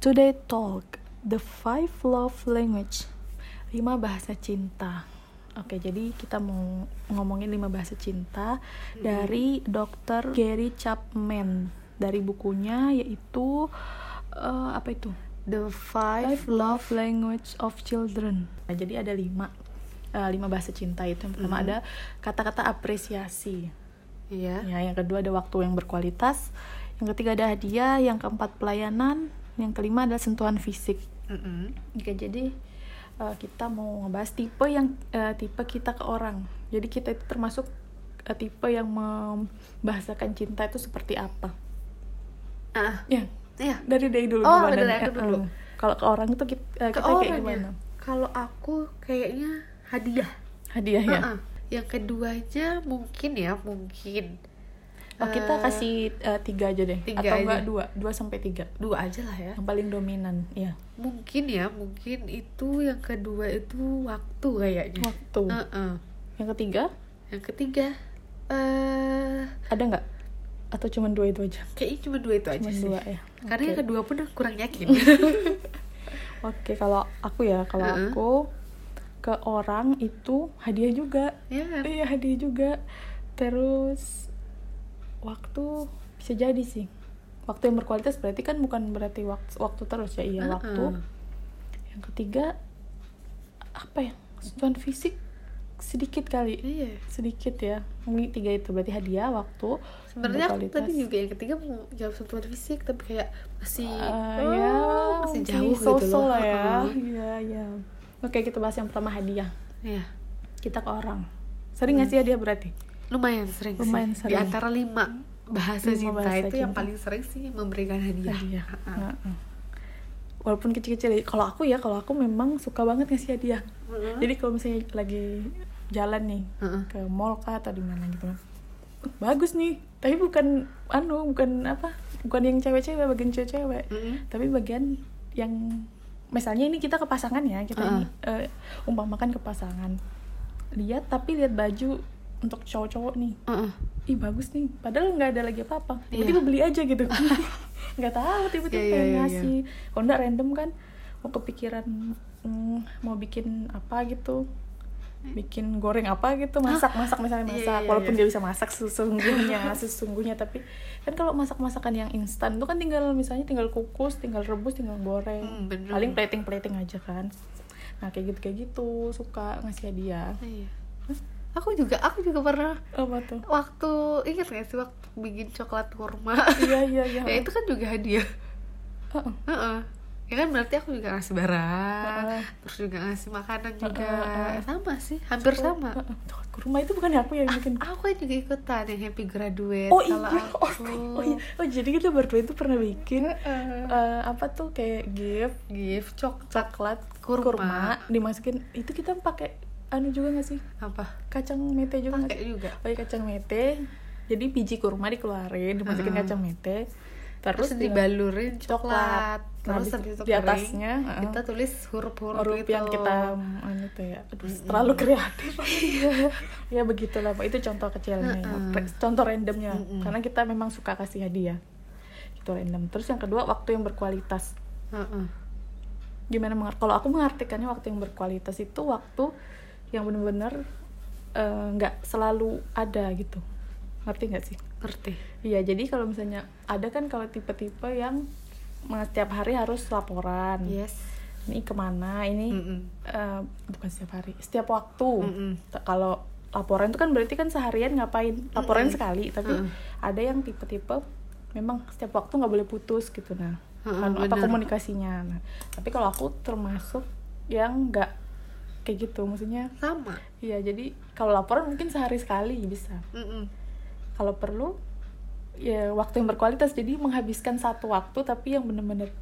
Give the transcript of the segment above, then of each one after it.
Today Talk The Five Love Language lima bahasa cinta Oke, jadi kita mau ngomongin lima bahasa cinta dari Dr. Gary Chapman dari bukunya yaitu eh, apa itu? The Five Five Love Language of Children. Nah, jadi ada lima eh, lima bahasa cinta itu. Yang pertama Mhm. ada kata-kata apresiasi. Iya. Ya, yang kedua ada waktu yang berkualitas. Yang ketiga ada hadiah. Yang keempat pelayanan. Yang kelima adalah sentuhan fisik. Mm-mm. Oke, jadi eh, kita mau ngebahas tipe yang eh, tipe kita ke orang. Jadi kita itu termasuk eh, tipe yang membahasakan cinta itu seperti apa? Ah, Ya, iya. dari dari dulu Oh, gimana dari aku dulu. Kalau ke orang itu kita, Ke kita kayak gimana? Kalau aku kayaknya hadiah. Hadiah ya. Ah-ah. Yang keduanya mungkin ya, mungkin. Oh, kita Eh, kasih eh, tiga aja deh. tiga Atau aja. enggak dua, dua sampai tiga. dua aja lah ya. Yang paling dominan, ya. Mungkin ya, mungkin itu yang kedua itu waktu kayaknya. Waktu. Heeh. Yang ketiga Yang ketiga eh ada nggak? Atau cuma dua itu aja? kayaknya cuma dua itu aja Cuma sih. dua ya. Karena yang kedua pun aku kurang yakin. Oke, kalau aku ya, kalau Heeh. aku ke orang itu hadiah juga. ya. Iya, hadiah juga. Terus waktu bisa jadi sih. Waktu yang berkualitas berarti kan bukan berarti waktu, waktu terus ya, iya Heeh. waktu. Yang ketiga apa ya? Sentuhan fisik sedikit kali. Iya. Sedikit ya. Ini tiga itu berarti hadiah, waktu, Sebenarnya aku tadi juga yang ketiga mau jawab sentuhan fisik tapi kayak masih Eh, oh, ya, masih jauh gitu so-so loh. lah ya. Iya, iya. Oke, kita bahas yang pertama hadiah. Iya. Kita ke orang. Sering nggak sih hadiah berarti? Lumayan sering Lumayan sih. sering. Di antara lima bahasa Lima cinta bahasa itu yang cinta. paling sering sih memberikan hadiah. Hadiah. Heeh. Walaupun kecil-kecil. Kalau aku ya, kalau aku memang suka banget ngasih hadiah. Heeh. Jadi kalau misalnya lagi jalan nih Heeh. ke mall kah atau di mana gitu. Bagus nih. Tapi bukan anu, bukan apa? Bukan yang cewek-cewek, bagian cewek-cewek. Mm-mm. Tapi bagian yang misalnya ini kita ke pasangan ya, kita ini eh, umpamakan ke pasangan. Lihat tapi lihat baju untuk cowok-cowok nih. Heeh. ih bagus nih padahal nggak ada lagi apa-apa Iya. tiba-tiba beli aja gitu nggak tahu tiba-tiba iya, pengen iya, ngasih kalau nggak random kan mau kepikiran mm, mau bikin apa gitu bikin goreng apa gitu masak masak misalnya Iya, masak iya, walaupun iya. dia bisa masak sesungguhnya sesungguhnya tapi kan kalau masak masakan yang instan itu kan tinggal misalnya tinggal kukus tinggal rebus tinggal goreng bener. paling plating plating aja kan nah kayak gitu kayak gitu suka ngasih hadiah Iya. Aku juga, aku juga pernah apa tuh waktu ingat gak sih waktu bikin coklat kurma? iya iya iya ya itu kan juga hadiah. Heeh. Heeh. Ya kan berarti aku juga ngasih barang, Heeh. terus juga ngasih makanan juga. Heeh, heeh. Sama sih, hampir sama. Heeh, coklat kurma itu bukan aku yang bikin Aku kan juga ikutan yang happy graduate. oh iya oh, aku. oh iya oh jadi kita berdua itu pernah bikin Heeh. eh, apa tuh kayak gift gift cok coklat Kurma. dimasukin itu kita pakai anu juga gak sih apa? kacang mete juga Pakai sih juga. pakai kacang mete jadi biji kurma dikeluarin dimasukin Heeh. kacang mete Terus terus, dibalurin coklat. coklat. Nah, Terus di- itu di kering, atasnya, heeh. kita tulis huruf-huruf huruf itu. yang kita anu tuh ya aduh terlalu kreatif ya begitulah Pak. itu contoh kecilnya ya. Re- contoh randomnya Mm-mm. karena kita memang suka kasih hadiah itu random terus yang kedua waktu yang berkualitas Heeh. gimana mengar- kalau aku mengartikannya waktu yang berkualitas itu waktu yang benar-benar eh, nggak selalu ada gitu ngerti nggak sih Ngerti. iya jadi kalau misalnya ada kan kalau tipe-tipe yang setiap hari harus laporan Yes. ini ke mana ini Mm-mm. eh, bukan setiap hari setiap waktu Mm-mm. T- kalau laporan itu kan berarti kan seharian ngapain laporan Mm-mm. sekali tapi Mm-mm. ada yang tipe-tipe memang setiap waktu nggak boleh putus gitu nah Heeh, anu, apa bener. komunikasinya nah tapi kalau aku termasuk yang nggak kayak gitu maksudnya Sama. iya jadi kalau laporan mungkin sehari sekali bisa Mm-mm. kalau perlu ya waktu yang berkualitas jadi menghabiskan satu waktu tapi yang bener-bener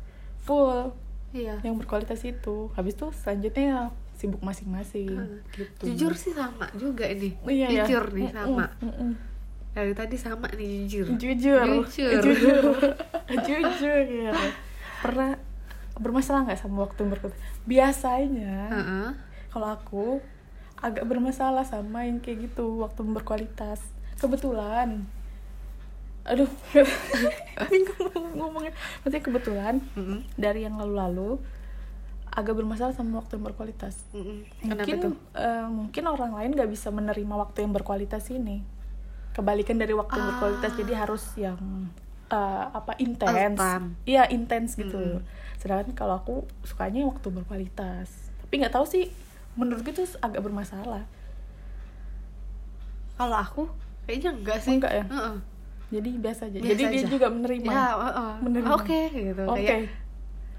full Iya. yang berkualitas itu habis itu selanjutnya ya sibuk masing-masing Heeh. gitu Jujur sih sama juga nih. Iya, ya. jujur nih Mm-mm, sama. mm-mm. Dari tadi sama nih jujur. jujur Jujur. jujur jujur ya pernah bermasalah nggak sama waktu berkualitas biasanya Heeh. Kalau aku agak bermasalah sama yang kayak gitu waktu berkualitas kebetulan aduh bingung ngomongnya maksudnya kebetulan Mm-mm. dari yang lalu-lalu agak bermasalah sama waktu yang berkualitas Mm-mm. Kenapa mungkin tuh? eh, mungkin orang lain nggak bisa menerima waktu yang berkualitas ini kebalikan dari waktu yang Ah. berkualitas jadi harus yang eh, apa intens iya intens gitu Mm-mm. sedangkan kalau aku sukanya waktu berkualitas tapi nggak tahu sih menurutku itu agak bermasalah Kalau aku kayaknya enggak sih. Enggak ya? Heeh. jadi biasa aja Biasa jadi dia aja. juga menerima Ya, heeh. Menerima. Oke gitu. oke Kayak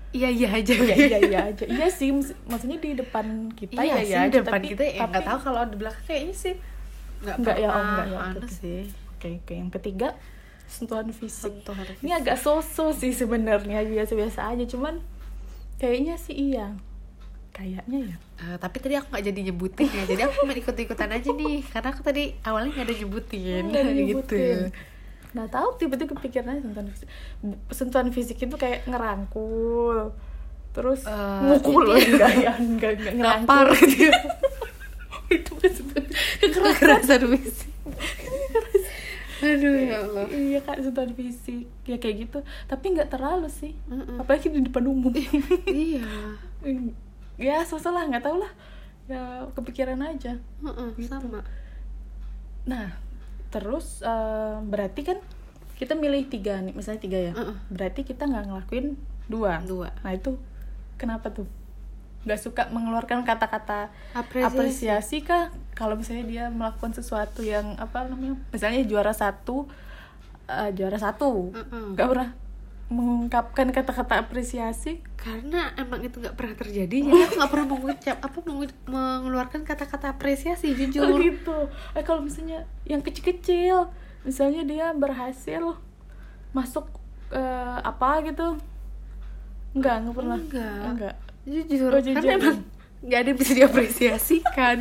iya iya aja. iya iya iya aja iya sih maksudnya di depan kita iya ya sih ya di depan tapi- kita ya nggak tahu kalau di belakang kayaknya sih nggak Nggak ya, Om, pernah. nggak ya, oke. sih Oke, oke. Yang ketiga, sentuhan fisik. Sentuhan Ini fisik. agak so-so sih sebenarnya, biasa-biasa aja. Cuman kayaknya sih iya. Kayaknya ya. Eh, tapi tadi aku nggak jadi nyebutin ya. Jadi aku main ikut-ikutan aja nih. Karena aku tadi awalnya nggak ada nyebutin Nggak ada gitu. Nggak tahu tiba-tiba kepikiran aja sentuhan fisik. Sentuhan fisik itu kayak ngerangkul. Terus Eh, ngukul ini- enggak ya, enggak, enggak Ngampar ngerangkul. gitu. Itu sentuhan kekerasan fisik. Aduh ya Allah. Iya kak sentuhan fisik. Ya kayak gitu. Tapi nggak terlalu sih. Mm-mm. apalagi di depan umum. Iya ya sosok lah nggak tahu lah. Ya kepikiran aja. Heeh, Gitu. sama. Nah terus eh, berarti kan kita milih tiga nih misalnya tiga ya. Berarti kita nggak ngelakuin dua. Dua. Nah itu kenapa tuh? Nggak suka mengeluarkan kata-kata apresiasi, apresiasi kah? Kalau misalnya dia melakukan sesuatu yang apa namanya misalnya juara satu eh, juara satu. Nggak pernah mengungkapkan kata-kata apresiasi karena emang itu nggak pernah terjadi jadi aku nggak pernah mengucap apa mengeluarkan kata-kata apresiasi Oh jujur gitu. Eh kalau misalnya yang kecil-kecil, misalnya dia berhasil masuk eh, apa gitu, enggak enggak pernah. Enggak. Enggak. jujur, Oh, jujur. karena emang nggak ada yang bisa diapresiasikan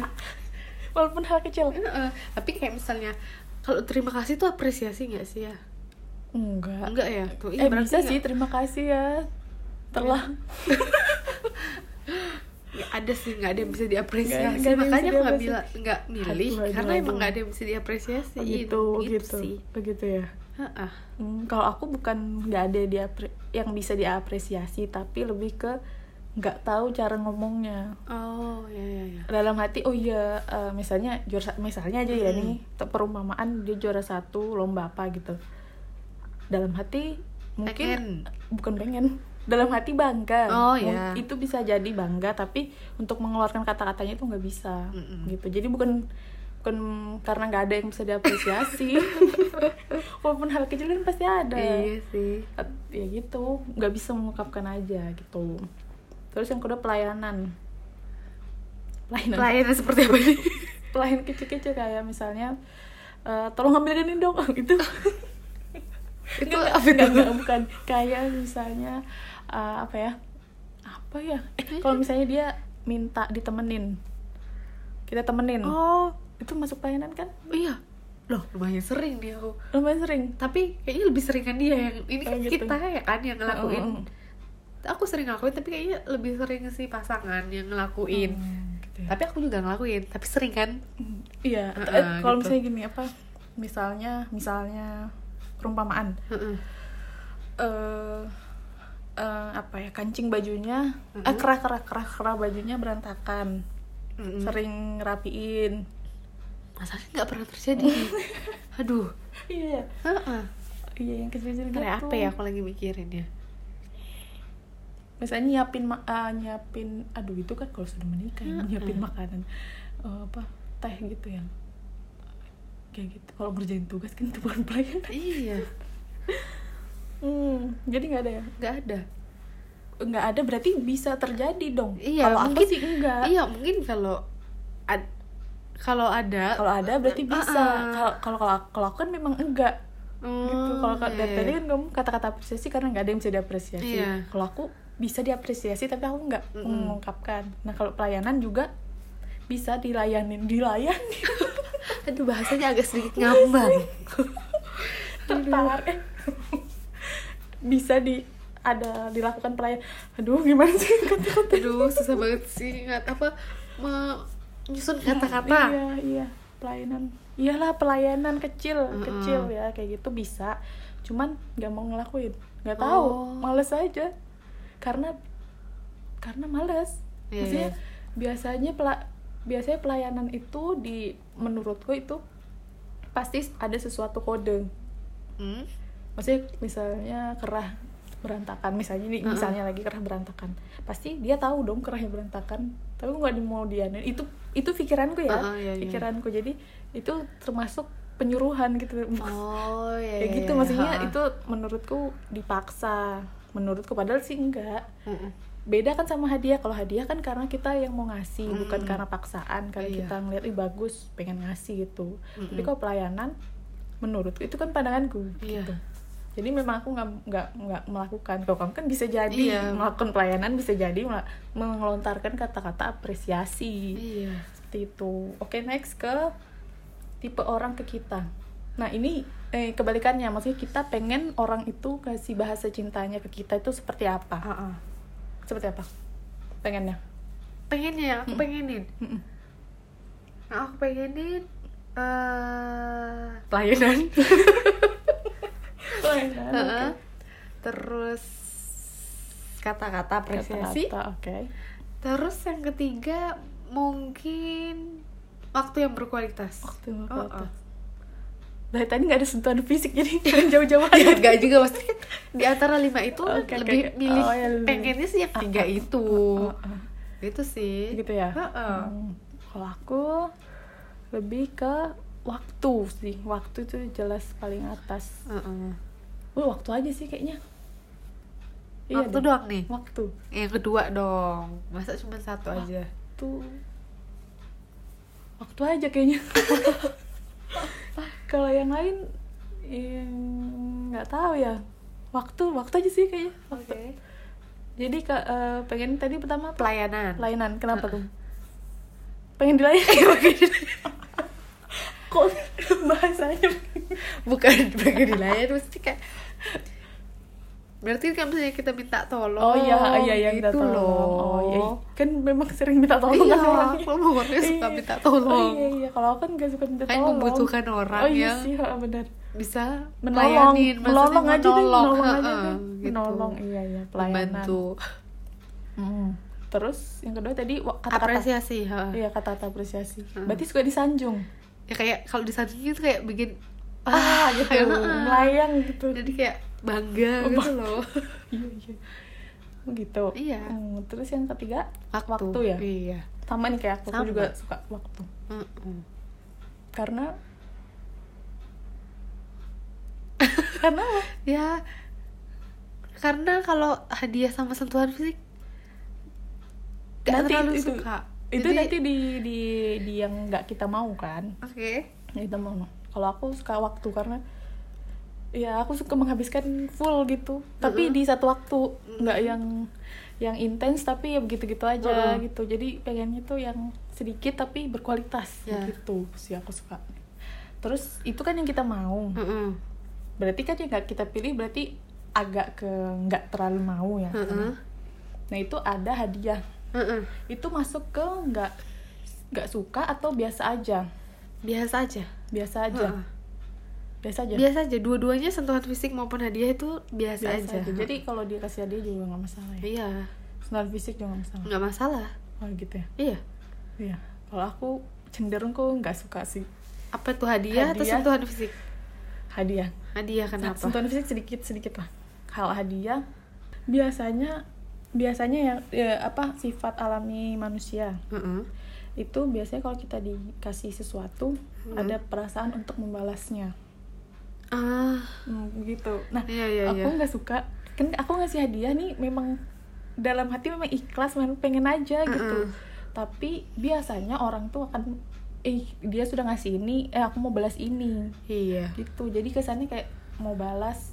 Walaupun hal kecil. Heeh, tapi kayak misalnya kalau terima kasih tuh apresiasi nggak sih ya Enggak. enggak ya tuh Eh berarti bisa nggak- sih, terima kasih ya. Telah. Ya, ada sih nggak ada yang bisa diapresiasi ada yang makanya aku nggak bilang nggak milih aduh, karena emang nggak ada yang bisa diapresiasi gitu, gitu. sih Begitu ya. Heeh. Hmm, kalau aku bukan nggak ada diapre yang bisa diapresiasi, tapi lebih ke nggak tahu cara ngomongnya. oh ya ya ya dalam hati oh iya eh, misalnya juara sa- misalnya aja ya Mm-mm. nih perumpamaan dia juara satu lomba apa gitu dalam hati mungkin Pengen. bukan pengen. Dalam hati bangga. Oh, ya. itu bisa jadi bangga tapi untuk mengeluarkan kata-katanya itu nggak bisa Mm-mm. gitu. Jadi bukan bukan karena nggak ada yang bisa diapresiasi. Walaupun hal kecil kan pasti ada. Iya sih. Ya gitu. Nggak bisa mengungkapkan aja gitu. Terus yang kedua pelayanan. Pelayanan. Pelayanan seperti apa? Nih pelayan kecil-kecil kayak misalnya eh, tolong ambilin ini dong itu itu Nggak, apa nggak, itu nggak, bukan. Kayak misalnya eh, apa ya? Apa ya? Eh, kalau misalnya dia minta ditemenin. Kita temenin. Oh. Itu masuk pelayanan kan? Iya. Loh lumayan sering dia aku. Lumayan sering. Tapi kayaknya lebih sering kan dia yang ini Oh, kan gitu. kita ya kan yang ngelakuin. Mm, aku sering ngelakuin tapi kayaknya lebih sering sih pasangan yang ngelakuin. Hmm, gitu ya. tapi aku juga ngelakuin tapi sering kan? Iya. Heeh, eh, kalau gitu. misalnya gini apa? Misalnya misalnya perumpamaan. Heeh. eh eh, apa ya kancing bajunya eh Mhm. kerah kerah kerah kerah bajunya berantakan. Mm-mm. sering rapiin masalahnya nggak pernah terjadi. Aduh. Iya. Heeh. iya yang kecil kecil gitu. apa ya aku lagi mikirin ya? Misalnya nyiapin ah, nyiapin aduh itu kan kalau sudah menikah ya, nyiapin makanan Eh, apa teh gitu ya kayak gitu. Kalau ngerjain tugas kan itu bukan pelayanan. Iya. Hmm, jadi nggak ada ya? Nggak ada. Nggak ada berarti bisa terjadi dong. Iya, kalau aku mungkin- sih enggak iya mungkin kalau ad- kalau ada kalau ada berarti bisa. Uh-uh. kalau kalau kalau kalau aku kan memang enggak gitu. Kalau Oh, dari iya. tadi kan kamu kata-kata apresiasi karena nggak ada yang bisa diapresiasi. Iya. kalau aku bisa diapresiasi tapi aku nggak Mm-mm. mengungkapkan. Nah kalau pelayanan juga bisa dilayanin dilayani aduh bahasanya agak sedikit ngambang. Tertar eh. bisa di ada dilakukan pelayan. Aduh gimana sih? Kata-kata. Aduh susah banget sih. Nggak apa menyusun kata-kata. iya iya. Pelayanan. Iyalah pelayanan kecil Mm-mm. kecil ya. Kayak gitu bisa. Cuman nggak mau ngelakuin. Nggak tahu. Oh. males aja. Karena karena males. Iya, maksudnya iya. biasanya pela- biasanya pelayanan itu di menurutku itu pasti ada sesuatu kode Hmm? maksudnya misalnya kerah berantakan misalnya nih Heeh. misalnya lagi kerah berantakan pasti dia tahu dong kerahnya berantakan tapi nggak mau dianin itu itu pikiranku ya Heeh, iya, iya. pikiranku jadi itu termasuk penyuruhan gitu Oh ya ya. gitu maksudnya itu menurutku dipaksa menurutku padahal sih enggak beda kan sama hadiah kalau hadiah kan karena kita yang mau ngasih bukan Mm. karena paksaan karena Iya. kita ngeliat ih bagus pengen ngasih gitu tapi Mm-mm. kalau pelayanan menurutku itu kan pandanganku Iya. gitu jadi memang aku nggak nggak nggak melakukan kalau kamu kan bisa jadi Iya. melakukan pelayanan bisa jadi mengelontarkan kata-kata apresiasi Iya. seperti itu oke next ke tipe orang ke kita nah ini eh, kebalikannya maksudnya kita pengen orang itu kasih bahasa cintanya ke kita itu seperti apa Ah, ah. Seperti apa pengennya Pengennya aku Mm. pengenin. Mm-mm. Aku pengenin eh pelayanan pelayanan. Heeh. Terus kata-kata apresiasi. Kata-kata, oke Terus yang ketiga mungkin waktu yang berkualitas. waktu yang Oh, berkualitas. oh. Dari tadi nggak ada sentuhan fisik jadi jangan jauh-jauh Ya, aja Gak juga maksudnya di antara lima itu oke, lebih oke. milih Oh, ya, lebih- pengennya sih yang tiga ah, itu. Oh, oh. Itu sih. gitu ya Heeh. Hmm, kalau aku lebih ke waktu sih waktu itu jelas paling atas Heeh. Wih, waktu aja sih kayaknya Iya Waktu deh. doang nih. waktu Yang kedua dong. Masa cuma satu aja? tuh waktu aja kayaknya kalau yang lain ya, nggak tahu ya waktu waktu aja sih kayaknya waktu. jadi kak eh, pengen tadi pertama? Pelayanan. pelayanan kenapa tuh pengen dilayani kok bahasanya Bukan pengen dilayan, mesti kayak Berarti kan misalnya kita minta tolong oh iya iya iya minta gitu tolong. Loh. oh iya kan memang sering minta tolong iya, kan orangnya. aku orangnya suka Iya. minta oh tolong iya iya. Kalau aku kan gak suka minta Kan tolong. membutuhkan orang oh iya yang sih ha, benar. bisa menolong. menolong aja deh menolong, aja deh. gitu. menolong iya iya pelayanan. Membantu. Mm. terus yang kedua tadi kata-kata. Apresiasi heeh. iya kata-kata apresiasi. Hmm. berarti suka disanjung. Ya kayak kalau disanjung itu kayak bikin ah gitu. heeh. melayang gitu. Jadi kayak bangga Oh, gitu bang- loh. Iya iya. Begitu Iya. Hmm, terus yang ketiga? Waktu, ya? Iya. Sama nih kayak aku, aku juga suka waktu. Heeh. karena karena apa? ya karena kalau hadiah sama sentuhan fisik gak Nanti terlalu itu- suka. itu Jadi- nanti di di di yang nggak kita mau kan? Oke. Yang kita mau. Kalau aku suka waktu karena ya aku suka menghabiskan full gitu tapi Mm-mm. di satu waktu nggak yang yang intens tapi ya begitu gitu aja Mm-mm. gitu jadi pengennya tuh yang sedikit tapi berkualitas Ya. gitu sih aku suka terus itu kan yang kita mau Heeh. berarti kan yang nggak kita pilih berarti agak ke nggak terlalu mau ya Heeh. nah itu ada hadiah Heeh. itu masuk ke nggak nggak suka atau biasa aja biasa aja biasa aja Heeh. Biasa aja. Biasa aja. Dua-duanya sentuhan fisik maupun hadiah itu biasa, biasa aja. aja. jadi kalau dia kasih hadiah juga nggak masalah ya? Iya. Sentuhan fisik juga nggak masalah? Nggak masalah. Oh gitu ya? Iya. Iya. Kalau aku cenderung kok nggak suka sih. Apa itu hadiah, atau Hadiah. sentuhan fisik? Hadiah. Hadiah Nah, kenapa? sentuhan fisik sedikit sedikit lah. Hal hadiah biasanya biasanya yang ya, apa sifat alami manusia. Heeh. itu biasanya kalau kita dikasih sesuatu Hmm. ada perasaan untuk membalasnya ah. Hmm, gitu. Nah Iya, iya, aku iya. nggak suka. Kan aku ngasih hadiah nih memang dalam hati memang ikhlas memang pengen aja gitu. Mm-mm. tapi biasanya orang tuh akan eh dia sudah ngasih ini eh aku mau balas ini. Iya. Gitu. Jadi kesannya kayak mau balas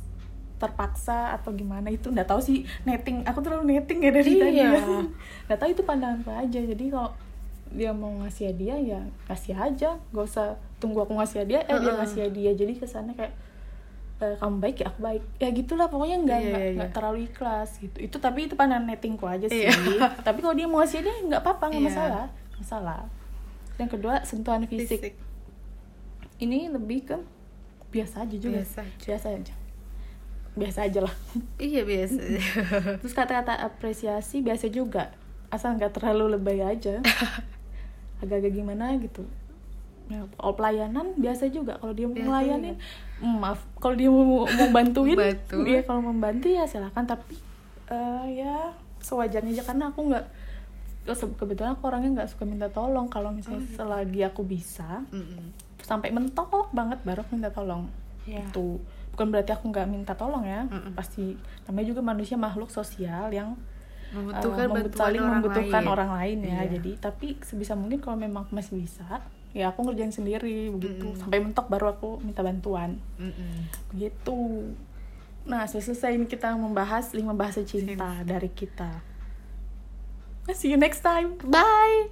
terpaksa atau gimana itu nggak tahu sih. Netting aku terlalu netting ya dari tadi. Iya. ya. nggak tahu itu pandanganku aja. Jadi kalau dia mau ngasih hadiah ya kasih aja. Gak usah tunggu aku ngasih hadiah eh dia Heeh. ngasih hadiah. Jadi kesannya kayak eh, kamu baik ya? Aku baik. Ya gitulah pokoknya nggak Iya, nggak iya, nggak iya. terlalu ikhlas gitu. Itu tapi itu pandangan nettingku aja sih. Iya. tapi kalau dia mau ngasih hadiah nggak apa-apa nggak Iya. masalah. Masalah. Yang kedua sentuhan fisik, fisik. Ini lebih ke biasa aja juga. Biasa aja. biasa aja. Biasa aja lah. Iya biasa terus kata-kata apresiasi biasa juga. Asal nggak terlalu lebay aja. Agak-agak gimana gitu ya, kalau pelayanan biasa juga kalau dia mau Biasa ngelayanin mm, maaf kalau dia mau, mau bantuin Bantu. dia kalau membantu ya silakan tapi eh, ya sewajarnya aja karena aku nggak ke- kebetulan aku orangnya nggak suka minta tolong kalau misalnya selagi aku bisa Mm-mm. sampai mentok banget baru aku minta tolong Iya. itu bukan berarti aku nggak minta tolong ya Mm-mm. pasti namanya juga manusia makhluk sosial yang membutuhkan uh, membut- bantuan saling orang membutuhkan lain. orang lain ya Iya. jadi tapi sebisa mungkin kalau memang masih bisa ya aku ngerjain sendiri begitu. Mm-mm. sampai mentok baru aku minta bantuan. Mm-mm. begitu. Nah selesai ini kita membahas lima bahasa cinta dari kita. See you next time. Bye